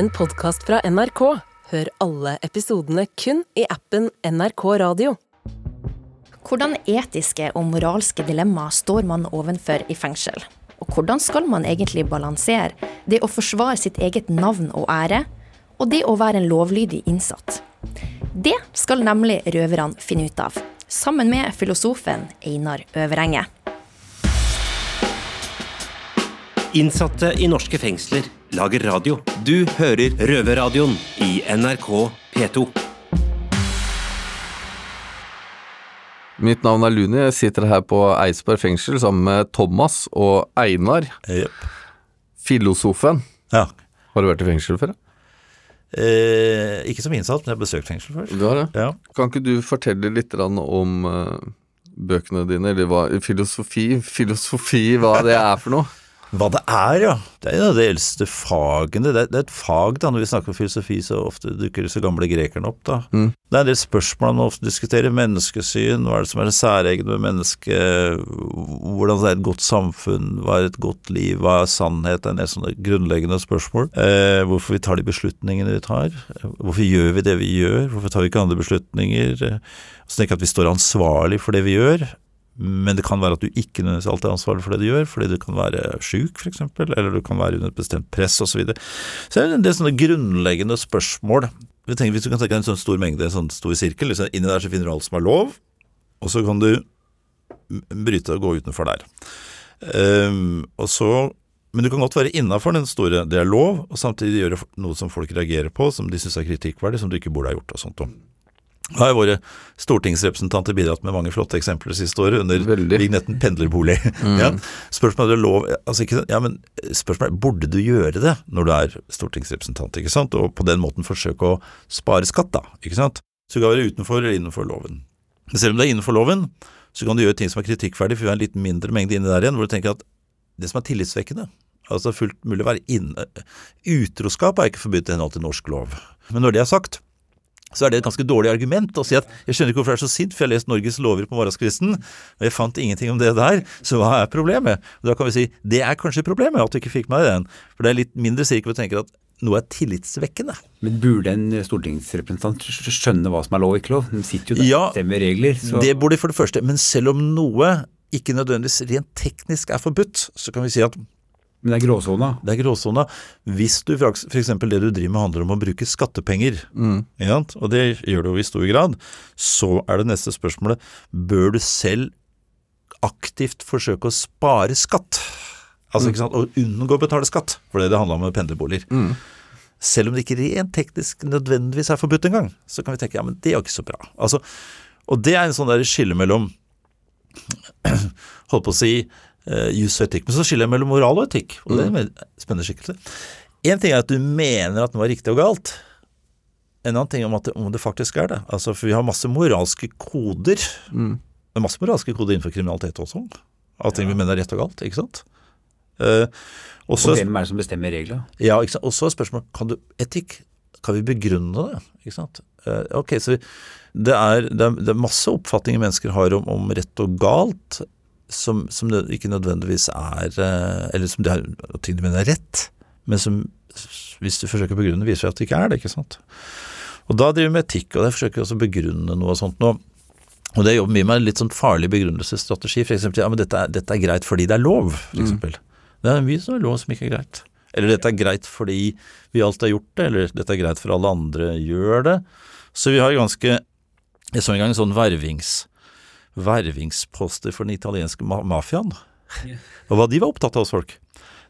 en podkast fra NRK. Hør alle episodene kun i appen NRK Radio. Hvordan etiske og moralske dilemmaer står man ovenfor i fengsel? Og hvordan skal man egentlig balansere det å forsvare sitt eget navn og ære, og det å være en lovlydig innsatt? Det skal nemlig røverne finne ut av, sammen med filosofen Einar Øverenge. Innsatte i norske fengsler lager radio. Du hører Røverradioen i NRK P2. Mitt navn er Luni. Jeg sitter her på Eidsberg fengsel sammen med Thomas og Einar. Yep. Filosofen. Ja. Har du vært i fengsel før? Eh, ikke som innsatt, men jeg har besøkt fengsel før. Du har det? Ja. Kan ikke du fortelle litt om eh, bøkene dine, eller hva Filosofi? Filosofi, hva det er for noe? Hva det er, ja. Det er jo det eldste fagene. Det er, det er et fag, da. Når vi snakker om filosofi, så ofte dukker disse gamle grekerne opp, da. Mm. Det er en del spørsmål man ofte diskuterer. Menneskesyn, hva er det som er det særegne med mennesket? Hvordan er et godt samfunn? Hva er et godt liv? Hva er sannhet? Det er en del sånne grunnleggende spørsmål. Eh, hvorfor vi tar de beslutningene vi tar? Hvorfor gjør vi det vi gjør? Hvorfor tar vi ikke andre beslutninger? Sånn Så at vi står ansvarlig for det vi gjør. Men det kan være at du ikke nødvendigvis alltid er ansvarlig for det du gjør, fordi du kan være sjuk f.eks., eller du kan være under et bestemt press osv. Så, videre. så det er en del sånne grunnleggende spørsmål. Tenker, hvis du kan tenke deg en sånn stor mengde, en sånn stor sirkel, liksom, inni der så finner du alt som er lov, og så kan du bryte og gå utenfor der. Um, og så men du kan godt være innafor den store, det er lov, og samtidig gjøre noe som folk reagerer på, som de syns er kritikkverdig, som du ikke burde ha gjort og sånt. Og. Da har våre stortingsrepresentanter bidratt med mange flotte eksempler siste året under Veldig. vignetten pendlerbolig. Ja. Spørsmålet er lov, altså ikke, ja, men spørsmålet er, burde du gjøre det når du er stortingsrepresentant, ikke sant, og på den måten forsøke å spare skatt da, ikke sant? Så du kan være utenfor eller innenfor loven. Men selv om det er innenfor loven, så kan du gjøre ting som er kritikkverdig, for vi har en litt mindre mengde inni der igjen, hvor du tenker at det som er tillitsvekkende, altså fullt mulig å være inne, utroskap er ikke forbudt i henhold til norsk lov. Men når det er sagt, så er det et ganske dårlig argument å si at jeg skjønner ikke hvorfor jeg er så sint, for jeg har lest Norges lover på morgenskvisten, og jeg fant ingenting om det der, så hva er problemet? Og da kan vi si det er kanskje problemet at du ikke fikk med deg den, for det er litt mindre sikkert å tenke at noe er tillitsvekkende. Men burde en stortingsrepresentant skjønne hva som er lov og ikke lov? De sitter jo der Ja, bestemmer regler. Så Det burde de for det første, men selv om noe ikke nødvendigvis rent teknisk er forbudt, så kan vi si at Men det er gråsona. det er gråsona. Hvis du f.eks. det du driver med handler om å bruke skattepenger, mm. og det gjør du jo i stor grad, så er det neste spørsmålet bør du selv aktivt forsøke å spare skatt? Altså ikke sant, å unngå å betale skatt, for det det handla om med pendlerboliger. Selv om det ikke rent teknisk nødvendigvis er forbudt engang, så kan vi tenke ja, men det er jo ikke så bra. Altså, og det er en sånn der skille mellom holdt på å si jus og etikk. Men så skiller jeg mellom moral og etikk, og det er en spennende skikkelse. Én ting er at du mener at noe er riktig og galt. En annen ting om at det, om det faktisk er det. Altså, for vi har masse moralske koder. Det er masse moralske koder innenfor kriminalitet også. Av ting vi mener er rett og galt, ikke sant. Uh, og så Og hvem er det som bestemmer reglene? ja, ikke sant? Og så er spørsmålet kan du, etikk, kan vi begrunne det? Ikke sant? Uh, ok, så det, er, det, er, det er masse oppfatninger mennesker har om, om rett og galt, som, som ikke nødvendigvis er eh, Eller som de har, ting de mener er rett, men som hvis du forsøker å begrunne, viser seg at det ikke er det. ikke sant? Og da driver vi med etikk, og der forsøker vi også å begrunne noe sånt nå. Og det jobber mye med litt sånn farlig begrunnelsesstrategi. Eksempel, ja, men dette er, dette er greit fordi det er lov, for eksempel. Det er mye som er lov som ikke er greit. Eller dette er greit fordi vi alltid har gjort det, eller dette er greit for alle andre gjør det. Så vi har ganske Jeg så en gang en sånn vervings, vervingsposter for den italienske ma mafiaen. Og hva de var opptatt av hos folk.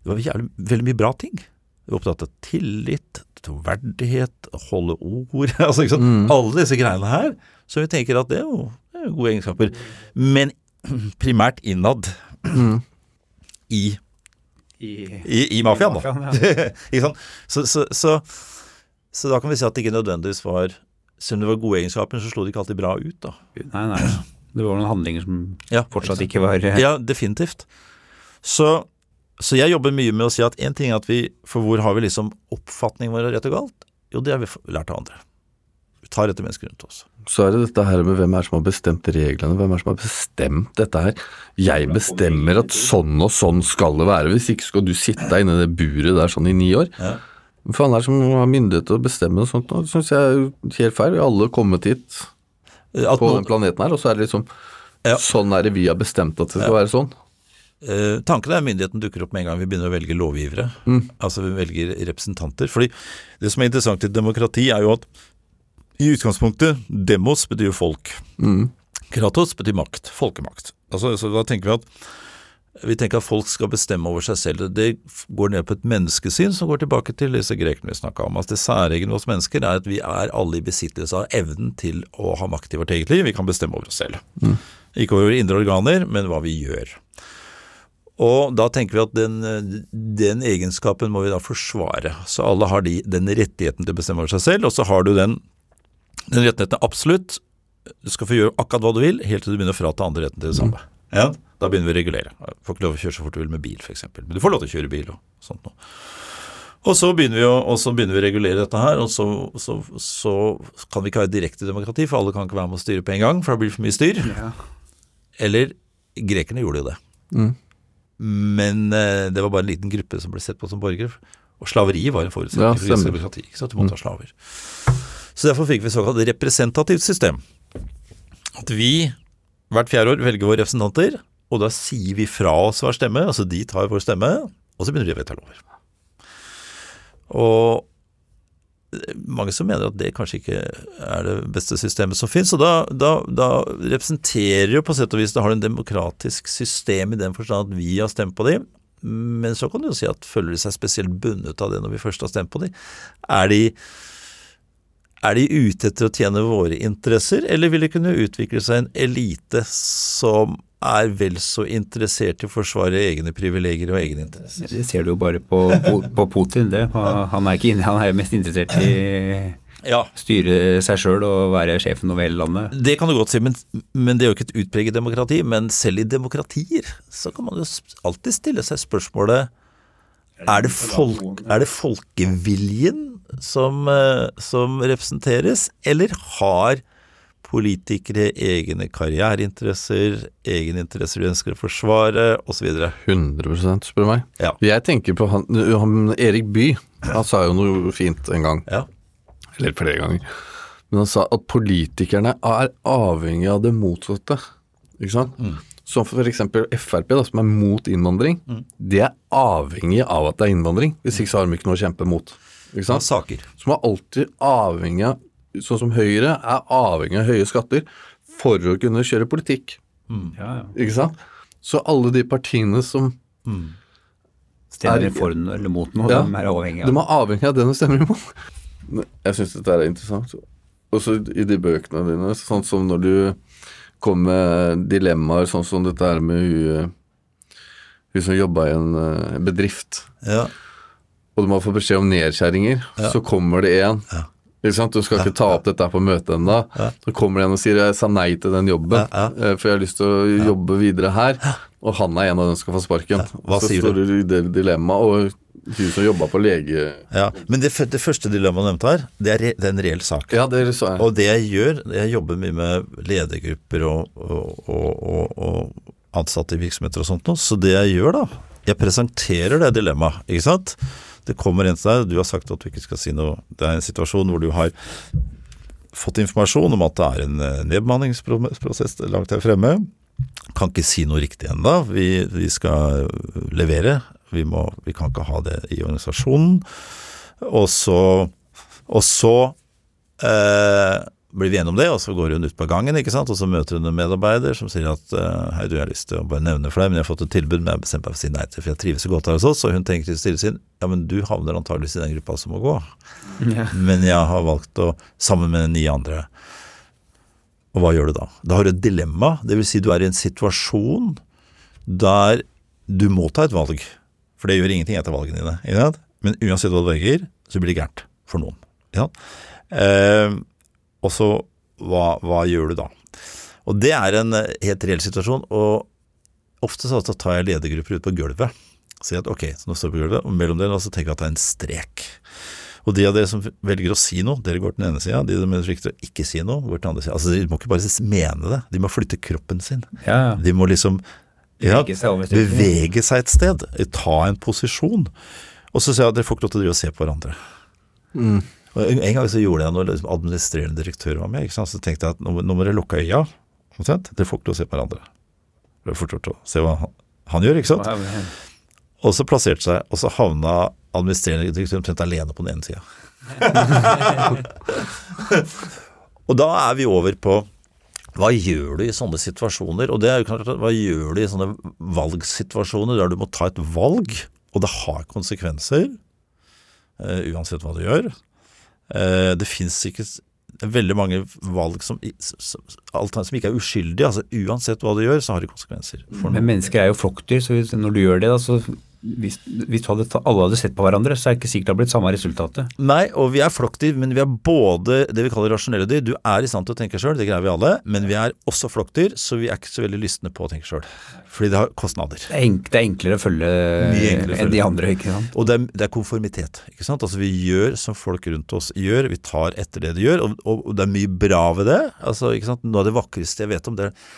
Det var jævlig, veldig mye bra ting. De var opptatt av tillit, troverdighet, holde ord altså ikke sant? Alle disse greiene her. Så vi tenker at det er jo, det er gode egenskaper. Men primært innad i I, i, i mafiaen, da. ikke sant? Så, så, så, så da kan vi si at det ikke nødvendigvis var Selv om det var gode egenskaper, så slo det ikke alltid bra ut, da. Nei, nei. Det var noen handlinger som Ja, fortsatt ikke var Ja, definitivt. Så, så jeg jobber mye med å si at én ting er at vi For hvor har vi liksom oppfatningen vår av rett og galt? Jo, det har vi lært av andre. Vi tar etter mennesker rundt oss. Så er det dette her med hvem er det som har bestemt reglene, hvem er det som har bestemt dette her. Jeg bestemmer at sånn og sånn skal det være, hvis ikke skal du sitte deg inne i det buret der sånn i ni år. Ja. Faen er det som har myndighet til å bestemme og sånt? nå? Det syns jeg er helt feil. Vi har alle kommet hit At på den planeten her, og så er det liksom Ja. Sånn er det vi har bestemt at det skal være sånn. Eh, tanken er at myndigheten dukker opp med en gang vi begynner å velge lovgivere. Altså vi velger representanter. Fordi det som er interessant i demokrati, er jo at i utgangspunktet demos betyr folk. Kratos betyr makt. Folkemakt. Altså, så da tenker vi at vi tenker at folk skal bestemme over seg selv. Det går ned på et menneskesyn som går tilbake til disse grekerne vi snakka om. Altså Det særegne hos mennesker er at vi er alle i besittelse av evnen til å ha makt i vårt eget liv. Vi kan bestemme over oss selv. Ikke over indre organer, men hva vi gjør. Og da tenker vi at den, den egenskapen må vi da forsvare. Så alle har de, den rettigheten til å bestemme over seg selv, og så har du den, den rettigheten absolutt. Du skal få gjøre akkurat hva du vil, helt til du begynner å frata andre retten til det samme. Ja, da begynner vi å regulere. Du får ikke lov å kjøre så fort du vil med bil, f.eks. Men du får lov til å kjøre bil og sånt noe. Og så begynner vi å, og så begynner vi å regulere dette her, og så, så, så kan vi ikke ha et direkte demokrati, for alle kan ikke være med å styre på en gang, for da blir det for mye styr. Eller grekerne gjorde jo det. Men eh, det var bare en liten gruppe som ble sett på som borgere. Og slaveri var en forutsetning Ja, for demokrati. Ikke sant? Du måtte ha slaver. Så derfor fikk vi såkalt representativt system. At vi hvert fjerde år velger våre representanter, og da sier vi fra oss hver stemme, altså de tar vår stemme, og så begynner de å vedta lover. Og mange som mener at det kanskje ikke er det beste systemet som finnes, og da, da, da representerer jo på sett og vis det har en demokratisk system i den forstand at vi har stemt på dem, men så kan du jo si at føler de seg spesielt bundet av det når vi først har stemt på dem? Er de, er de ute etter å tjene våre interesser, eller vil det kunne utvikle seg en elite som er vel så interessert i å forsvare egne privilegier og egne interesser? Det ser du jo bare på, på, Putin. Det. Han er ikke inne, han er mest interessert i Ja, styre seg sjøl og være sjefen over hele landet. Det kan du godt si, men, men det er jo ikke et utpreget demokrati. Men selv i demokratier så kan man jo alltid stille seg spørsmålet er det, folk, er det folkeviljen som, eh, som representeres, eller har politikere egne karriereinteresser, egeninteresser de ønsker å forsvare, osv.? 100 spør du meg. Ja. Jeg tenker på han, han Erik Bye. Han sa jo noe fint en gang, Ja. eller flere ganger. Men han sa at politikerne er avhengig av det motsatte. Ikke sant? Som for eksempel Frp, da, som er mot innvandring. De er avhengig av at det er innvandring. Hvis ikke så har de ikke noe å kjempe mot. Ikke Av sant? saker. Som er alltid avhengig av Sånn som Høyre er avhengig av høye skatter for å kunne kjøre politikk. Ja, ja. Ikke sant? Så alle de partiene som Stemmer Er- for noe eller mot noe, Ja. de er avhengig De av. er avhengig av det de stemmer imot. Jeg syns dette er interessant. Også i de bøkene dine, sånn som når du kom med dilemmaer, sånn som dette her med hun, hun som jobba i en eh, bedrift, Ja. Og du må få beskjed om nedskjæringer, så kommer det en. Ikke sant? Du skal ikke ta opp dette her på møtet ennå. Så kommer det en og sier 'jeg sa nei til den jobben, Ja, eh, for jeg har lyst til å jobbe videre her', og han er en av dem som skal få sparken. Hva så sier står du i det dilemmaet, og hun som jobba på lege... ja. Men det, det første dilemmaet du nevnte her, det er, det er en reell sak. Ja, det sa jeg. Og det jeg gjør, jeg jobber mye med ledergrupper og, og, og, og, og ansatte i virksomheter og sånt noe, så det jeg gjør da, jeg presenterer det dilemmaet, ikke sant? Det kommer en til deg, du har sagt at du ikke skal si noe, det er en situasjon hvor du har fått informasjon om at det er en eh, nedbemanningsprosess langt der fremme, kan ikke si noe riktig ennå, vi, vi skal levere, vi, må, vi kan ikke ha det i organisasjonen, og så, og så eh, blir vi enige om det, og så går hun ut på gangen, ikke sant, og så møter hun en medarbeider som sier at eh, hei, du, jeg har lyst til å bare nevne for deg, men jeg har fått et tilbud, men jeg har bestemt meg for å si nei til, for jeg trives så godt her hos oss, og hun tenker til stille sin, ja, men du havner antageligvis i den gruppa som må gå, men jeg har valgt å, sammen med ni andre, og hva gjør du da? Da har du et dilemma, det vil si du er i en situasjon der du må ta et valg, for det gjør ingenting etter valgene dine, men uansett hva du velger, så blir det gærent for noen. Ikke sant? Eh, og så, hva, hva gjør du da? Og det er en eh, helt reell situasjon, og ofte så tar jeg ledergrupper ut på gulvet. Sier at ok, så nå står vi på gulvet, og mellom dere så tenker jeg at det er en strek. Og de av dere som velger å si noe, dere går til den ene sida. De som frykter å ikke si noe, går til den andre sida. Altså, de må ikke bare mene det, de må flytte kroppen sin. Ja, ja. De må liksom ja, Bevege seg et sted, ta en posisjon. Og så sier jeg at dere får ikke lov til å drive og se på hverandre. Og en, gang så gjorde jeg noe liksom administrerende direktør var med. Ikke sant? Så tenkte jeg at nå, nå må dere lukke øya. Omtrent. Dere får ikke lov å se på hverandre. Det er fort gjort å se hva han, han gjør, ikke sant. Og så plasserte seg, og så havna administrerende direktør omtrent alene på den ene sida. og da er vi over på hva gjør du i sånne situasjoner? Og det er jo klart, hva gjør du i sånne valgsituasjoner der du må ta et valg, og det har konsekvenser, uh, uansett hva du gjør? Eh, det fins ikke veldig mange valg som, som, ikke er uskyldige. altså Uansett hva du gjør, så har det konsekvenser. Men mennesker er jo flokkdyr, så når du gjør det, da, så hvis, hvis hadde, alle hadde sett på hverandre, så er det ikke sikkert det hadde blitt samme resultatet. Nei, og vi er flokkdyr, men vi er både det vi kaller rasjonelle dyr. Du er i stand til å tenke sjøl, det greier vi alle, men vi er også flokkdyr, så vi er ikke så veldig lystne på å tenke sjøl. Fordi det har kostnader. Det er, enk, det er enklere å følge enklere enn de andre, ikke sant. Og det er, det er konformitet. ikke sant? Altså Vi gjør som folk rundt oss gjør, vi tar etter det de gjør, og, og, og det er mye bra ved det. Altså, ikke sant? Noe av det vakreste jeg vet om, det er,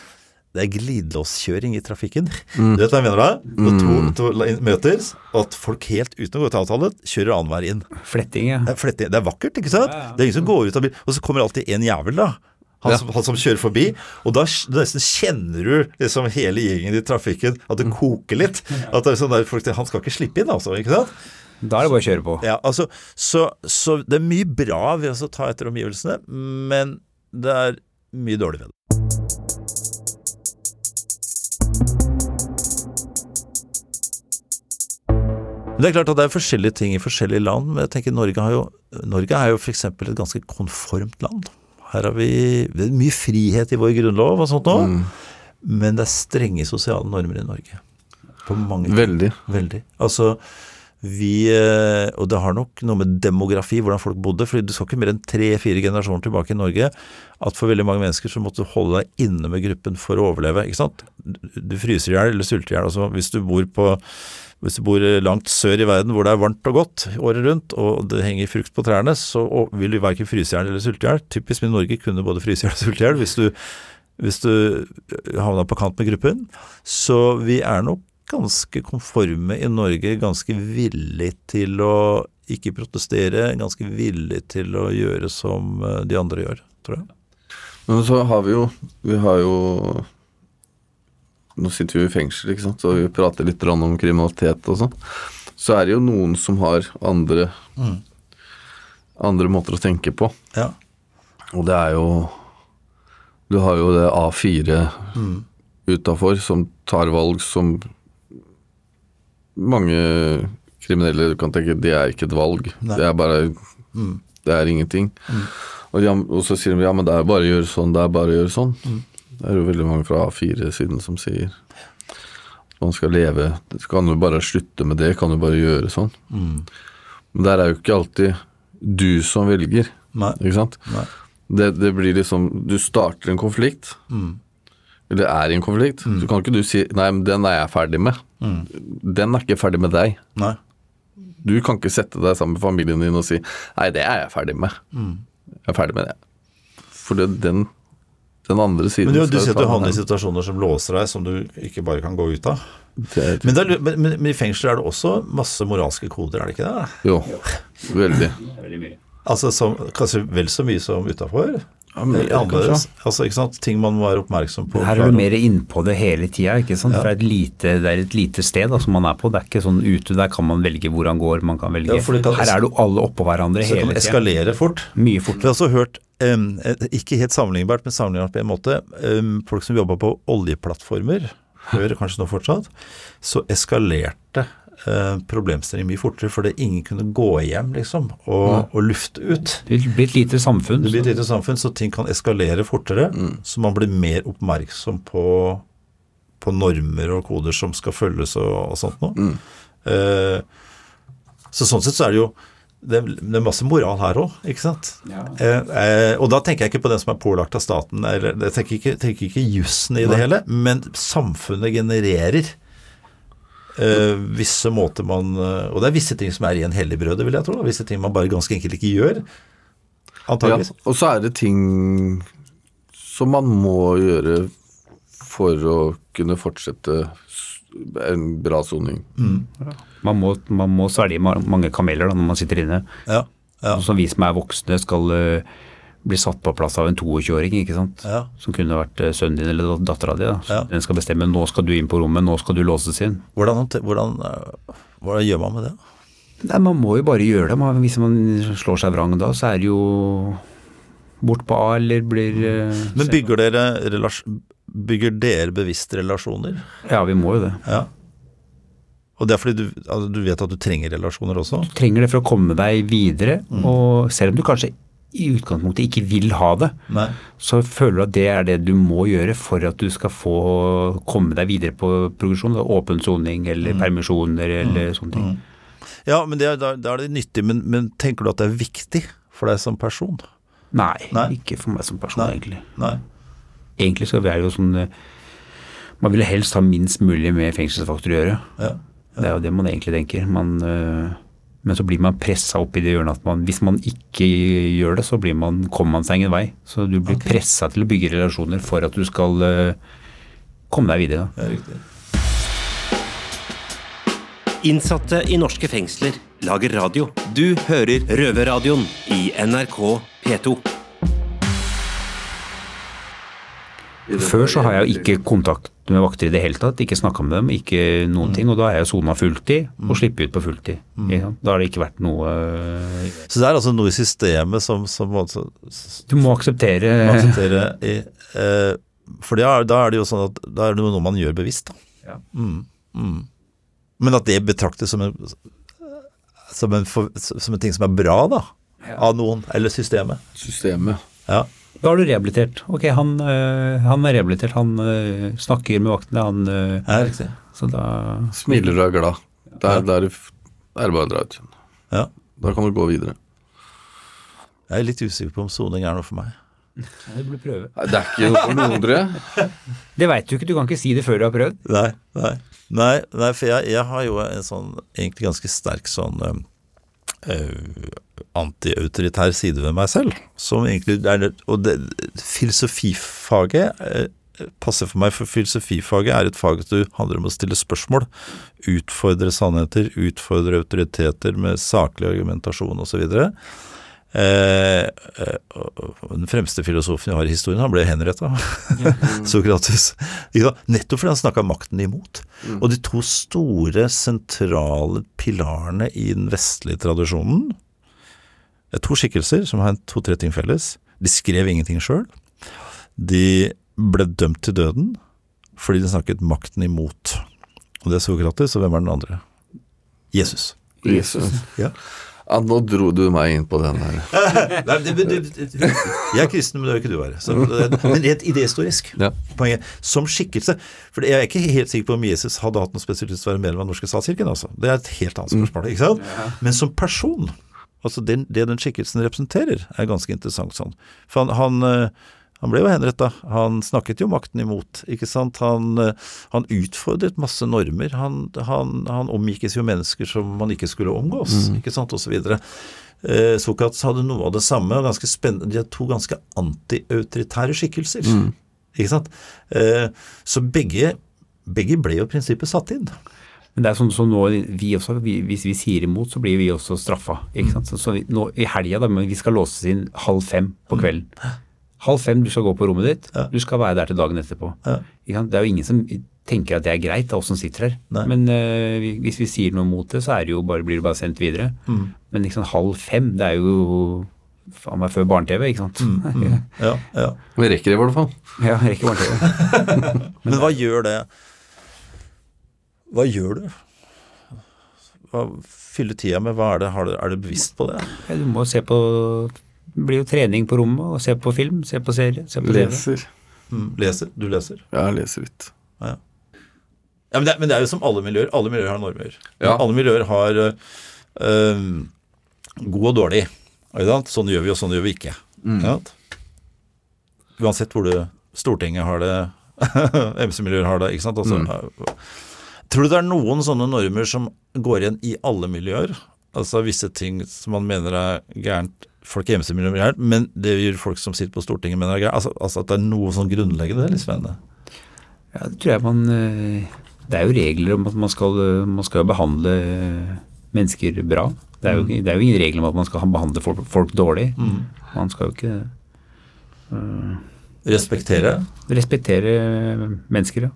det er glidelåskjøring i trafikken. Du vet hva jeg mener da? Når to, to la- møter, og at folk helt uten å gå til avtale kjører annenhver inn. Fletting, ja. Det er, fletting. det er vakkert, ikke sant? Det er ingen som går ut av bil. Og så kommer alltid en jævel, da. Han, som, han som kjører forbi. Og da nesten kjenner du liksom hele gjengen i trafikken, at det koker litt. At det er sånn der, folk, Han skal ikke slippe inn, altså. ikke sant? Da er det bare å kjøre på. Ja, altså, så, så det er mye bra ved å ta etter omgivelsene, men det er mye dårlig ved det. Men Det er klart at det er forskjellige ting i forskjellige land, men jeg tenker Norge, har jo, Norge er jo f.eks. et ganske konformt land. Her har vi mye frihet i vår grunnlov og sånt nå, men det er strenge sosiale normer i Norge. På mange ting. Veldig. Veldig. Altså, vi eh, Og det har nok noe med demografi, hvordan folk bodde. For du skal ikke mer enn tre-fire generasjoner tilbake i Norge. At for veldig mange mennesker så måtte du holde deg inne med gruppen for å overleve. ikke sant? Du- Du fryser i hjel eller sulter i hjel. Altså, hvis du bor på hvis du bor langt sør i verden hvor det er varmt og godt året rundt, og det henger frukt på trærne, så vil du verken fryse i hjel eller sulte i hjel. Typisk med Norge kunne både fryse i hjel og sulte i hjel hvis du, hvis du havna på kant med gruppen. Så vi er nok ganske konforme i Norge, ganske villig til å ikke protestere, ganske villig til å gjøre som eh, de andre gjør, tror jeg. Men så har vi jo Vi har jo Nå sitter vi i fengsel, ikke sant, så vi prater litt om kriminalitet og sånn. Så er det jo noen som har andre Andre måter å tenke på. Ja. Og det er jo Du har jo det A4 Mm. utafor som tar valg som mange kriminelle kan tenke det er ikke et valg. Nei. Mm. Det er bare Det er ingenting. Og, de, og så sier de ja, men det er bare å gjøre sånn, det er bare å gjøre sånn. Mm. Det er jo veldig mange fra A4-siden som sier man skal leve så Kan du bare slutte med det? Kan du bare gjøre sånn? Mm. Men der er jo ikke alltid du som velger, Nei. ikke sant? Nei. Det, det blir liksom Du starter en konflikt, Mm. eller er i en konflikt, så kan ikke du si 'nei, men den er jeg ferdig med'. Mm. Den er ikke ferdig med deg. Nei. Du kan ikke sette deg sammen med familien din og si 'nei, det er jeg ferdig med'. Mm. Jeg er ferdig med det. For det, den, den andre siden Men du, du skal sier at du havner i situasjoner som låser deg, som du ikke bare kan gå ut av. Det Men, det er, men, men i fengsel er det også masse moralske koder, er det ikke det? Jo, veldig. Altså som, Kanskje vel så mye som utafor? Ja, men-. Altså, ikke sant? Ting man må være oppmerksom på. Her er du mer innpå det hele tida, ikke sant. For det er, et lite, det er et lite sted da, som man er på. Det er ikke sånn ute, der kan man velge hvor han går, man kan velge Ja, kan- Her er du alle oppå hverandre hele Så det kan eskalere fort. Mye Vi fort. har også hørt, eh, ikke helt sammenlignbart, men sammenlignbart på en måte, Um, folk som jobba på oljeplattformer, før kanskje nå fortsatt, så eskalerte uh, problemstillingen mye fortere, fordi ingen kunne gå hjem, liksom, og, og lufte ut. Det blir et lite samfunn. Det blir et lite samfunn, så ting kan eskalere fortere, så man blir mer oppmerksom på, på normer og koder som skal følges og, og sånt noe. Eh, så sånn sett så er det jo det, det er masse moral her òg, ikke sant. Eh, eh, og da tenker jeg ikke på den som er pålagt av staten, eller jeg tenker ikke, tenker ikke jussen i det hele, men samfunnet genererer eh, visse måter man eh, Og det er visse ting som er i en hellig brødet, vil jeg tro. Da. Visse ting man bare ganske enkelt ikke gjør. Ja, og så er det ting som man må gjøre for å kunne fortsette en bra soning. Man må, man må svelge mange kameler da, når man sitter inne. Ja. Ja. Sånn som vi som er voksne skal uh, bli satt på plass av en 22-åring, ikke sant. Ja. Som kunne vært uh, sønnen din eller dattera di. da. Ja. Den skal bestemme nå skal du inn på rommet, nå skal du låses inn. Hvordan, hvordan, eh, hvordan gjør man med det? Nei, Man må jo bare gjøre det. Man, hvis man slår seg vrang da, så er det jo bort på A eller blir uh, Men bygger dere, relas- bygger dere bevisst relasjoner? Ja, vi må jo det. Ja. Og det er fordi du, altså, du vet at du trenger relasjoner også? Du trenger det for å komme deg videre, og selv om du kanskje i utgangspunktet ikke vil ha det, Nei. så føler du at det er det du må gjøre for at du skal få komme deg videre på progresjon. Åpen soning eller permisjoner eller sånne ting. Ja, men det, da, da er det nyttig, men, men tenker du at det er viktig for deg som person? Nei, Nei. ikke for meg som person, Nei. egentlig. Nei. Egentlig så er det jo sånn eh, Man vil helst ha minst mulig med fengselsfaktor å gjøre. Ja. Det er jo det man egentlig tenker. Man, øh, men så blir man pressa opp i det hjørnet at man, hvis man ikke gjør det, så blir man, kommer man seg ingen vei. Så du blir okay. pressa til å bygge relasjoner for at du skal øh, komme deg videre. Da. Ja, riktig. Innsatte i norske fengsler lager radio. Du hører Røverradioen i NRK P2. Før så har jeg jo ikke kontakt med vakter i det hele tatt. Ikke snakka med dem, ikke noen ting. Og da er jeg sona fulltid og slipper ut på fulltid. Mm. Da har det ikke vært noe øh, Så det er altså noe i systemet som, som altså, Du må akseptere akseptere i, eh, For det er, da er det jo sånn at da er det noe man gjør bevisst. Da. Ja. Mm, mm. Men at det betraktes som en, som en, som en ting som er bra, da. Av noen, eller systemet. Systemet. Ja. Da har du rehabilitert. Ok, han, øh, han er rehabilitert. Han øh, snakker med vaktene. Han, øh, ja, riktig. så da Smiler og er glad. Da er, er det er bare å dra ut. Ja. Da kan du gå videre. Jeg er litt usikker på om soning er noe for meg. Det blir prøve. Nei, det er ikke noe for noen, tror jeg. Det veit du ikke, du kan ikke si det før du har prøvd. Nei, nei. Nei, nei for jeg, jeg har jo en sånn egentlig ganske sterk sånn antiautoritær side ved meg selv. Som egentlig er Og det, filosofifaget eh, passer for meg, for filosofifaget er et fag som handler om å stille spørsmål. Utfordre sannheter, utfordre autoriteter med saklig argumentasjon osv. Eh, eh, og- og den fremste filosofen vi har i historien, han ble henretta. Sokrates. Ikke sant? Nettopp fordi han snakka makten imot. Og de to store, sentrale pilarene i den vestlige tradisjonen det er to skikkelser som har to-tre ting felles. De skrev ingenting sjøl. De ble dømt til døden fordi de snakket makten imot. Og det er Sokrates, og hvem er den andre? Jesus. Jesus. Ja. Ja, nå dro du meg inn på den her. Nei, det, det, det, jeg er kristen, men det vil ikke du her. Så, men rent idehistorisk. Ja. Poenget, som skikkelse For jeg er ikke helt sikker på om Jesus hadde hatt noe spesielt lyst til å være medlem av den norske statskirken. Altså. Det er et helt annet spørsmål. ikke sant? Men som person, altså den, det den skikkelsen representerer, er ganske interessant sånn. For han, han, eh, han ble jo henretta. Han snakket jo makten imot, ikke sant. Han, eh, han utfordret masse normer. Han, han, han omgikkes jo mennesker som man ikke skulle omgås, ikke sant, osv. Eh, Sokrates hadde noe av det samme. ganske spennende, De er to ganske antiautoritære skikkelser. Ikke sant? Eh, så begge, begge ble jo i prinsippet satt inn. Men det er sånn som nå, vi også, vi, hvis vi sier imot, så blir vi også straffa. Ikke sant? Så, så vi, nå, I helga, da, men vi skal låses inn halv fem på kvelden. Halv fem, du skal gå på rommet ditt. Ja. Du skal være der til dagen etterpå. Ja. Det er jo ingen som tenker at det er greit, av oss som sitter her. Nei. Men uh, hvis vi sier noe mot det, så er det jo bare, blir det bare sendt videre. Men liksom halv fem, det er jo faen meg før barne-TV, ikke sant. Ja, ja. Vi rekker det i hvert fall. ja, rekker barne-TV. Men hva gjør det Hva gjør du? Hva fyller tida med? Hva er det? Har du, er du bevisst på det? Ja, du må se på blir jo trening på rommet, og se på film, se på serie, se på TV. Leser. Mm, leser? Du leser? Ja, jeg leser litt. Ja, men, det, men det er jo som alle miljøer. Alle miljøer har normer. Ja. Alle miljøer har øh, god og dårlig. Sånn gjør vi, og sånn gjør vi ikke. Mm. sant? Uansett hvor du Stortinget har det, MC-miljøer har det. ikke sant? Altså, mm. Tror du det er noen sånne normer som går igjen i alle miljøer? Altså visse ting som man mener er gærent folk i MC-miljøet mener er men det gjør folk som sitter på Stortinget mener jeg. Altså, altså at det er noe sånn grunnleggende. Det er litt spennende. Ja, det tror jeg man eh, Det er jo regler om at man skal, man skal behandle mennesker bra. Det er, jo, det er jo ingen regler om at man skal behandle folk, folk dårlig. Man skal jo ikke Respektere. respektere mennesker, ja.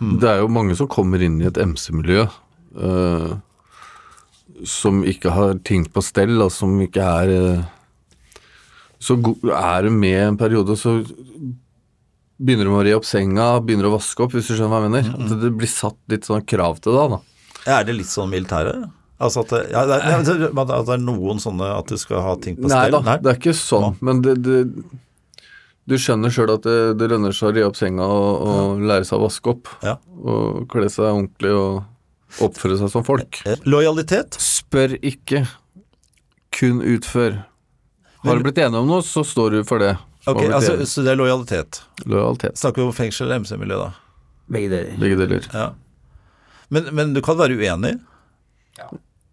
Det er jo mange som kommer inn i et MC-miljø eh, som ikke har ting på stell, og som ikke er eh, Så er du med en periode, så begynner du med å re opp senga, begynner å vaske opp, hvis du skjønner hva jeg mener. At det blir satt litt sånn krav til deg, da. Er det litt sånn militæret? Altså at det, ja, det, er, det er noen sånne at du skal ha ting på Nei stell? Nei? det er ikke sånn, men det, du skjønner sjøl at det, lønner seg å re opp senga og, og lære seg å vaske opp. Ja. Og kle seg ordentlig og oppføre seg som folk. Eh, Lojalitet? Spør ikke, kun utfør. Har du blitt enig om noe, så står du for det. Ok, altså. Så det er lojalitet. Lojalitet. Snakker vi om fengsel eller MC-miljø, da? Begge deler. Begge deler. Ja. Men, men du kan være uenig?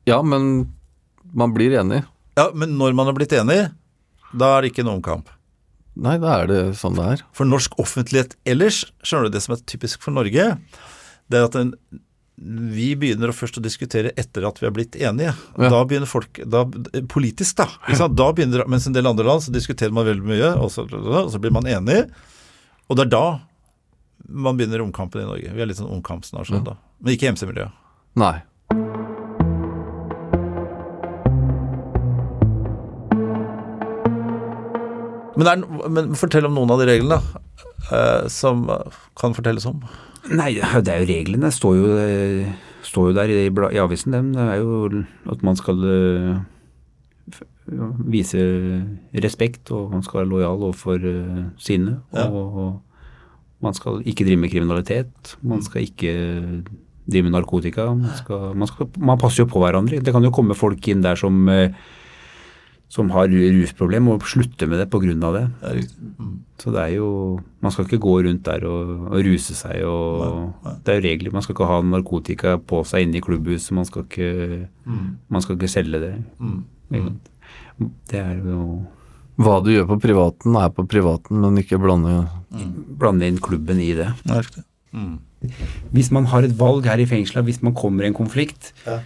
Ja, men man blir enig. Ja, men når man har blitt enig, da er det ikke noen kamp. Nei, da er det sånn det er. For norsk offentlighet ellers, skjønner du det som er typisk for Norge, det er at en, vi begynner først å diskutere etter at vi har blitt enige. Ja. Da begynner folk da, Politisk, da. Da begynner, mens en del andre land så diskuterer man veldig mye, og så, og så blir man enig. Og det er da man begynner omkampen i Norge. Vi er litt sånn omkampsnasjon da. Men ikke MC-miljøet. Nei. Men, er, men fortell om noen av de reglene eh, som kan fortelles om. Nei, det er jo reglene. Står jo, står jo der i, i avisen. dem. Det er jo at man skal eh, vise respekt, og man skal være lojal overfor eh, sine. Ja. Og, og man skal ikke drive med kriminalitet. Man skal ikke drive med narkotika. Man, skal, man, skal, man passer jo på hverandre. Det kan jo komme folk inn der som eh, som har rusproblem og slutter med det pga. det. Ja, riktig. Så det er jo Man skal ikke gå rundt der og, og ruse seg og Det er jo regler. Man skal ikke ha narkotika på seg inne i klubbhuset. Man skal ikke, man skal ikke selge det. Mm. Det er jo Hva du gjør på privaten, er på privaten, men ikke blande Blande inn klubben i det. det, riktig. Hvis man har et valg her i fengselet, hvis man kommer i en konflikt, Ja.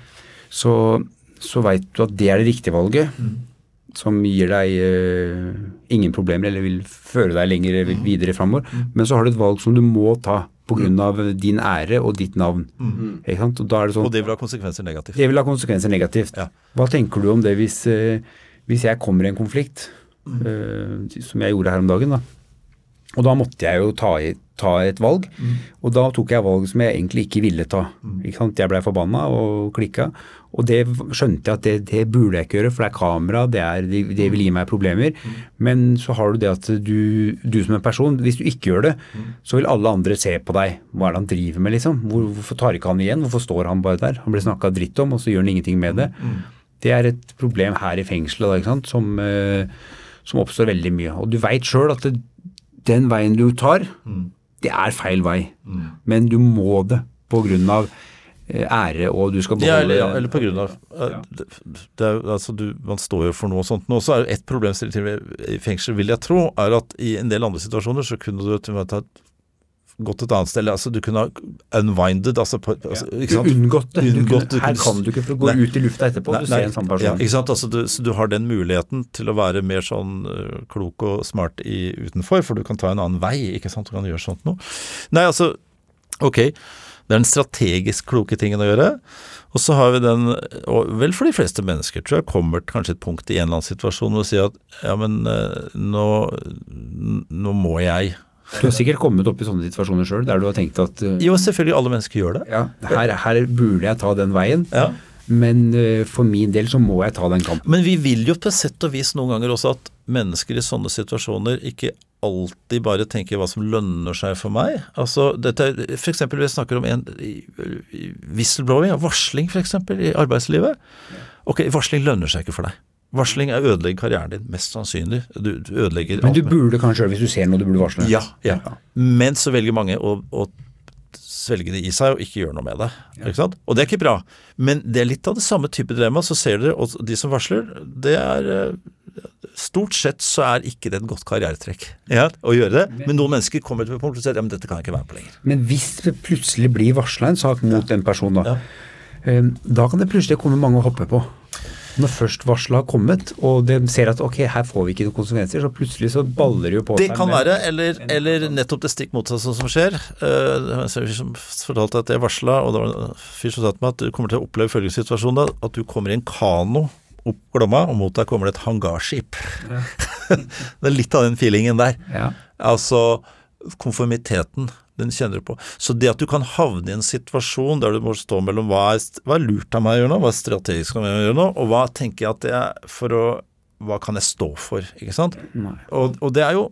så, så veit du at det er det riktige valget. Som gir deg uh, ingen problemer, eller vil føre deg lenger videre framover. Men så har du et valg som du må ta pga. din ære og ditt navn. Ikke sant? Og da er det sånn Og det vil ha konsekvenser negativt. Det vil ha konsekvenser negativt. Ja. Hva tenker du om det hvis, uh, hvis jeg kommer i en konflikt, uh, som jeg gjorde her om dagen? da? Og da måtte jeg jo ta, i, ta et valg, og da tok jeg valg som jeg egentlig ikke ville ta. Ikke sant? Jeg blei forbanna og klikka, og det skjønte jeg at det, det burde jeg ikke gjøre, for det er kamera, det, er, det, vil gi meg problemer. Men så har du det at du, du som en person, hvis du ikke gjør det, så vil alle andre se på deg. Hva er det han driver med, liksom? Hvorfor tar ikke han igjen? Hvorfor står han bare der? Han blir snakka dritt om, og så gjør han ingenting med det. Det er et problem her i fengselet da, ikke? Som, eh, som oppstår veldig mye. Og du veit sjøl at det, den veien du tar, det er feil vei. Men du må det på grunn av eh, ære, og du skal Ja, eller, ja, eller på grunn av ja. det, det er, altså, du, Man står jo for noe sånt nå. Så er jo ett problemstilling til i fengsel, vil jeg tro, er at i en del andre situasjoner så kunne du med tatt gått et annet sted. Altså, du kunne ha unwinded, altså, på, altså ikke sant? Unngått det. Du Unngått, du kunne, her kan du ikke, for å gå Nei. ut i lufta etterpå, Nei, du nei, ser en samme Ja, person. ikke sant? Altså, du, så du har den muligheten til å være mer sånn øh, klok og smart i, utenfor, for du kan ta en annen vei. ikke sant? Du kan gjøre sånt noe. Nei, altså, ok, det er den strategisk kloke tingen å gjøre. Og så har vi den, og vel for de fleste mennesker, tror jeg, kommer kanskje et punkt i en eller annen situasjon hvor du sier at ja, men øh, nå, nå må jeg. Du har sikkert kommet opp i sånne situasjoner sjøl, der du har tenkt at uh, Jo, selvfølgelig, alle mennesker gjør det. ja, her, her burde jeg ta den veien, Ja. men uh, for min del så må jeg ta den kampen. Men vi vil jo på sett og vis noen ganger også at mennesker i sånne situasjoner ikke alltid bare tenker hva som lønner seg for meg. Altså, dette, er- for eksempel vi snakker om en whistleblowing, varsling eksempel, i arbeidslivet. Ok, varsling lønner seg ikke for deg. Varsling er ødelegger karrieren din, mest sannsynlig. Du, du ødelegger Men du burde kanskje hvis du ser noe du burde varsle. ja, ja. Men så velger mange å, å svelge det i seg og ikke gjøre noe med det. Ikke sant? Og det er ikke bra. Men det er litt av det samme type dilemma. Så ser dere, og de som varsler, det er eh, Stort sett så er ikke det et godt karrieretrekk ja, å gjøre det, men noen mennesker kommer til et punkt og sier ja, men dette kan jeg ikke være med på lenger. Men hvis det plutselig blir varsla en sak mot den personen, da, ja. da kan det plutselig komme mange å hoppe på. Når først varselet har kommet, og de ser at ok, her får vi ikke noen konsekvenser, så plutselig så baller det jo på Det seg. kan med- være, eller, eller nettopp det stikk motsatte som skjer. Eh, Det var en fyr som fortalte at jeg varsla, og det var en fyr som sa til meg at du kommer til å oppleve følgende situasjon da, at du kommer i en kano opp Glomma, og mot deg kommer det et hangarskip. det er litt av den feelingen der. Ja. Altså konformiteten, den kjenner du på. Så det at du kan havne i en situasjon der du må stå mellom hva er, hva er lurt av meg å gjøre nå, hva er strategisk av meg å gjøre nå, og hva tenker jeg at det er for å Hva kan jeg stå for, ikke sant? Og, og det er jo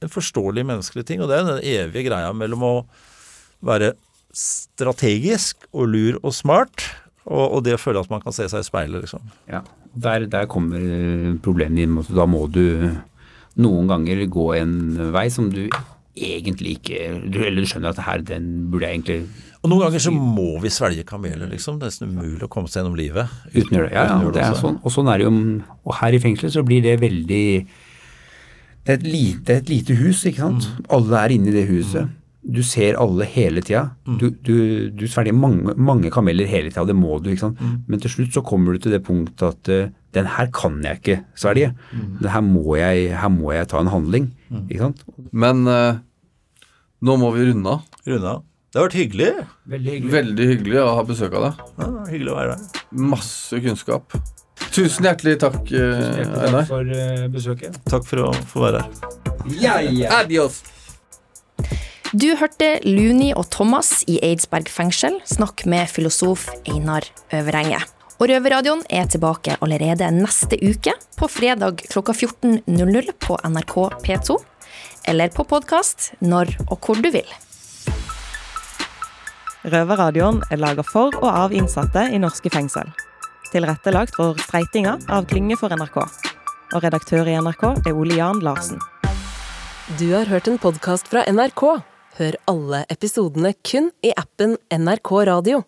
en forståelig menneskelig ting, og det er den evige greia mellom å være strategisk og lur og smart, og, og det å føle at man kan se seg i speilet, liksom. Ja, der, der kommer problemet inn. Da må du noen ganger gå en vei som du egentlig ikke du, Eller du skjønner at her, den burde jeg egentlig Og noen ganger så må vi svelge kameler, liksom. Det er nesten umulig å komme seg gjennom livet. uten det. Ja, ja, det er sånn. Og sånn er det jo. Og her i fengselet så blir det veldig Det er et lite, et lite hus, ikke sant. Mm. Alle er inne i det huset. Du ser alle hele tida. Mm. Du, du, du svelger mange, mange kameler hele tida, det må du, ikke sant. Mm. Men til slutt så kommer du til det punktet at eh, den her kan jeg ikke svelge. Mm. Her må jeg, her må jeg ta en handling. Ikke sant? Men eh, nå må vi runde av. Runa, det har vært hyggelig. Veldig hyggelig. Veldig hyggelig å ha besøk av deg. Ja, hyggelig å være der. Masse kunnskap. Tusen hjertelig takk, eh, Takk Einar. for eh, besøket. Takk for å få være her. Ja, ja. Adios! Du hørte Luni og Thomas i Eidsberg fengsel snakke med filosof Einar Øverenge. Og Røverradioen er tilbake allerede neste uke, på fredag klokka 14.00 på NRK P2. Eller på podkast når og hvor du vil. Røverradioen er laga for og av innsatte i norske fengsel. Tilrettelagt for streitinger av Klynge for NRK. Og redaktør i NRK er Ole Jan Larsen. Du har hørt en podkast fra NRK. Hør alle episodene kun i appen NRK Radio.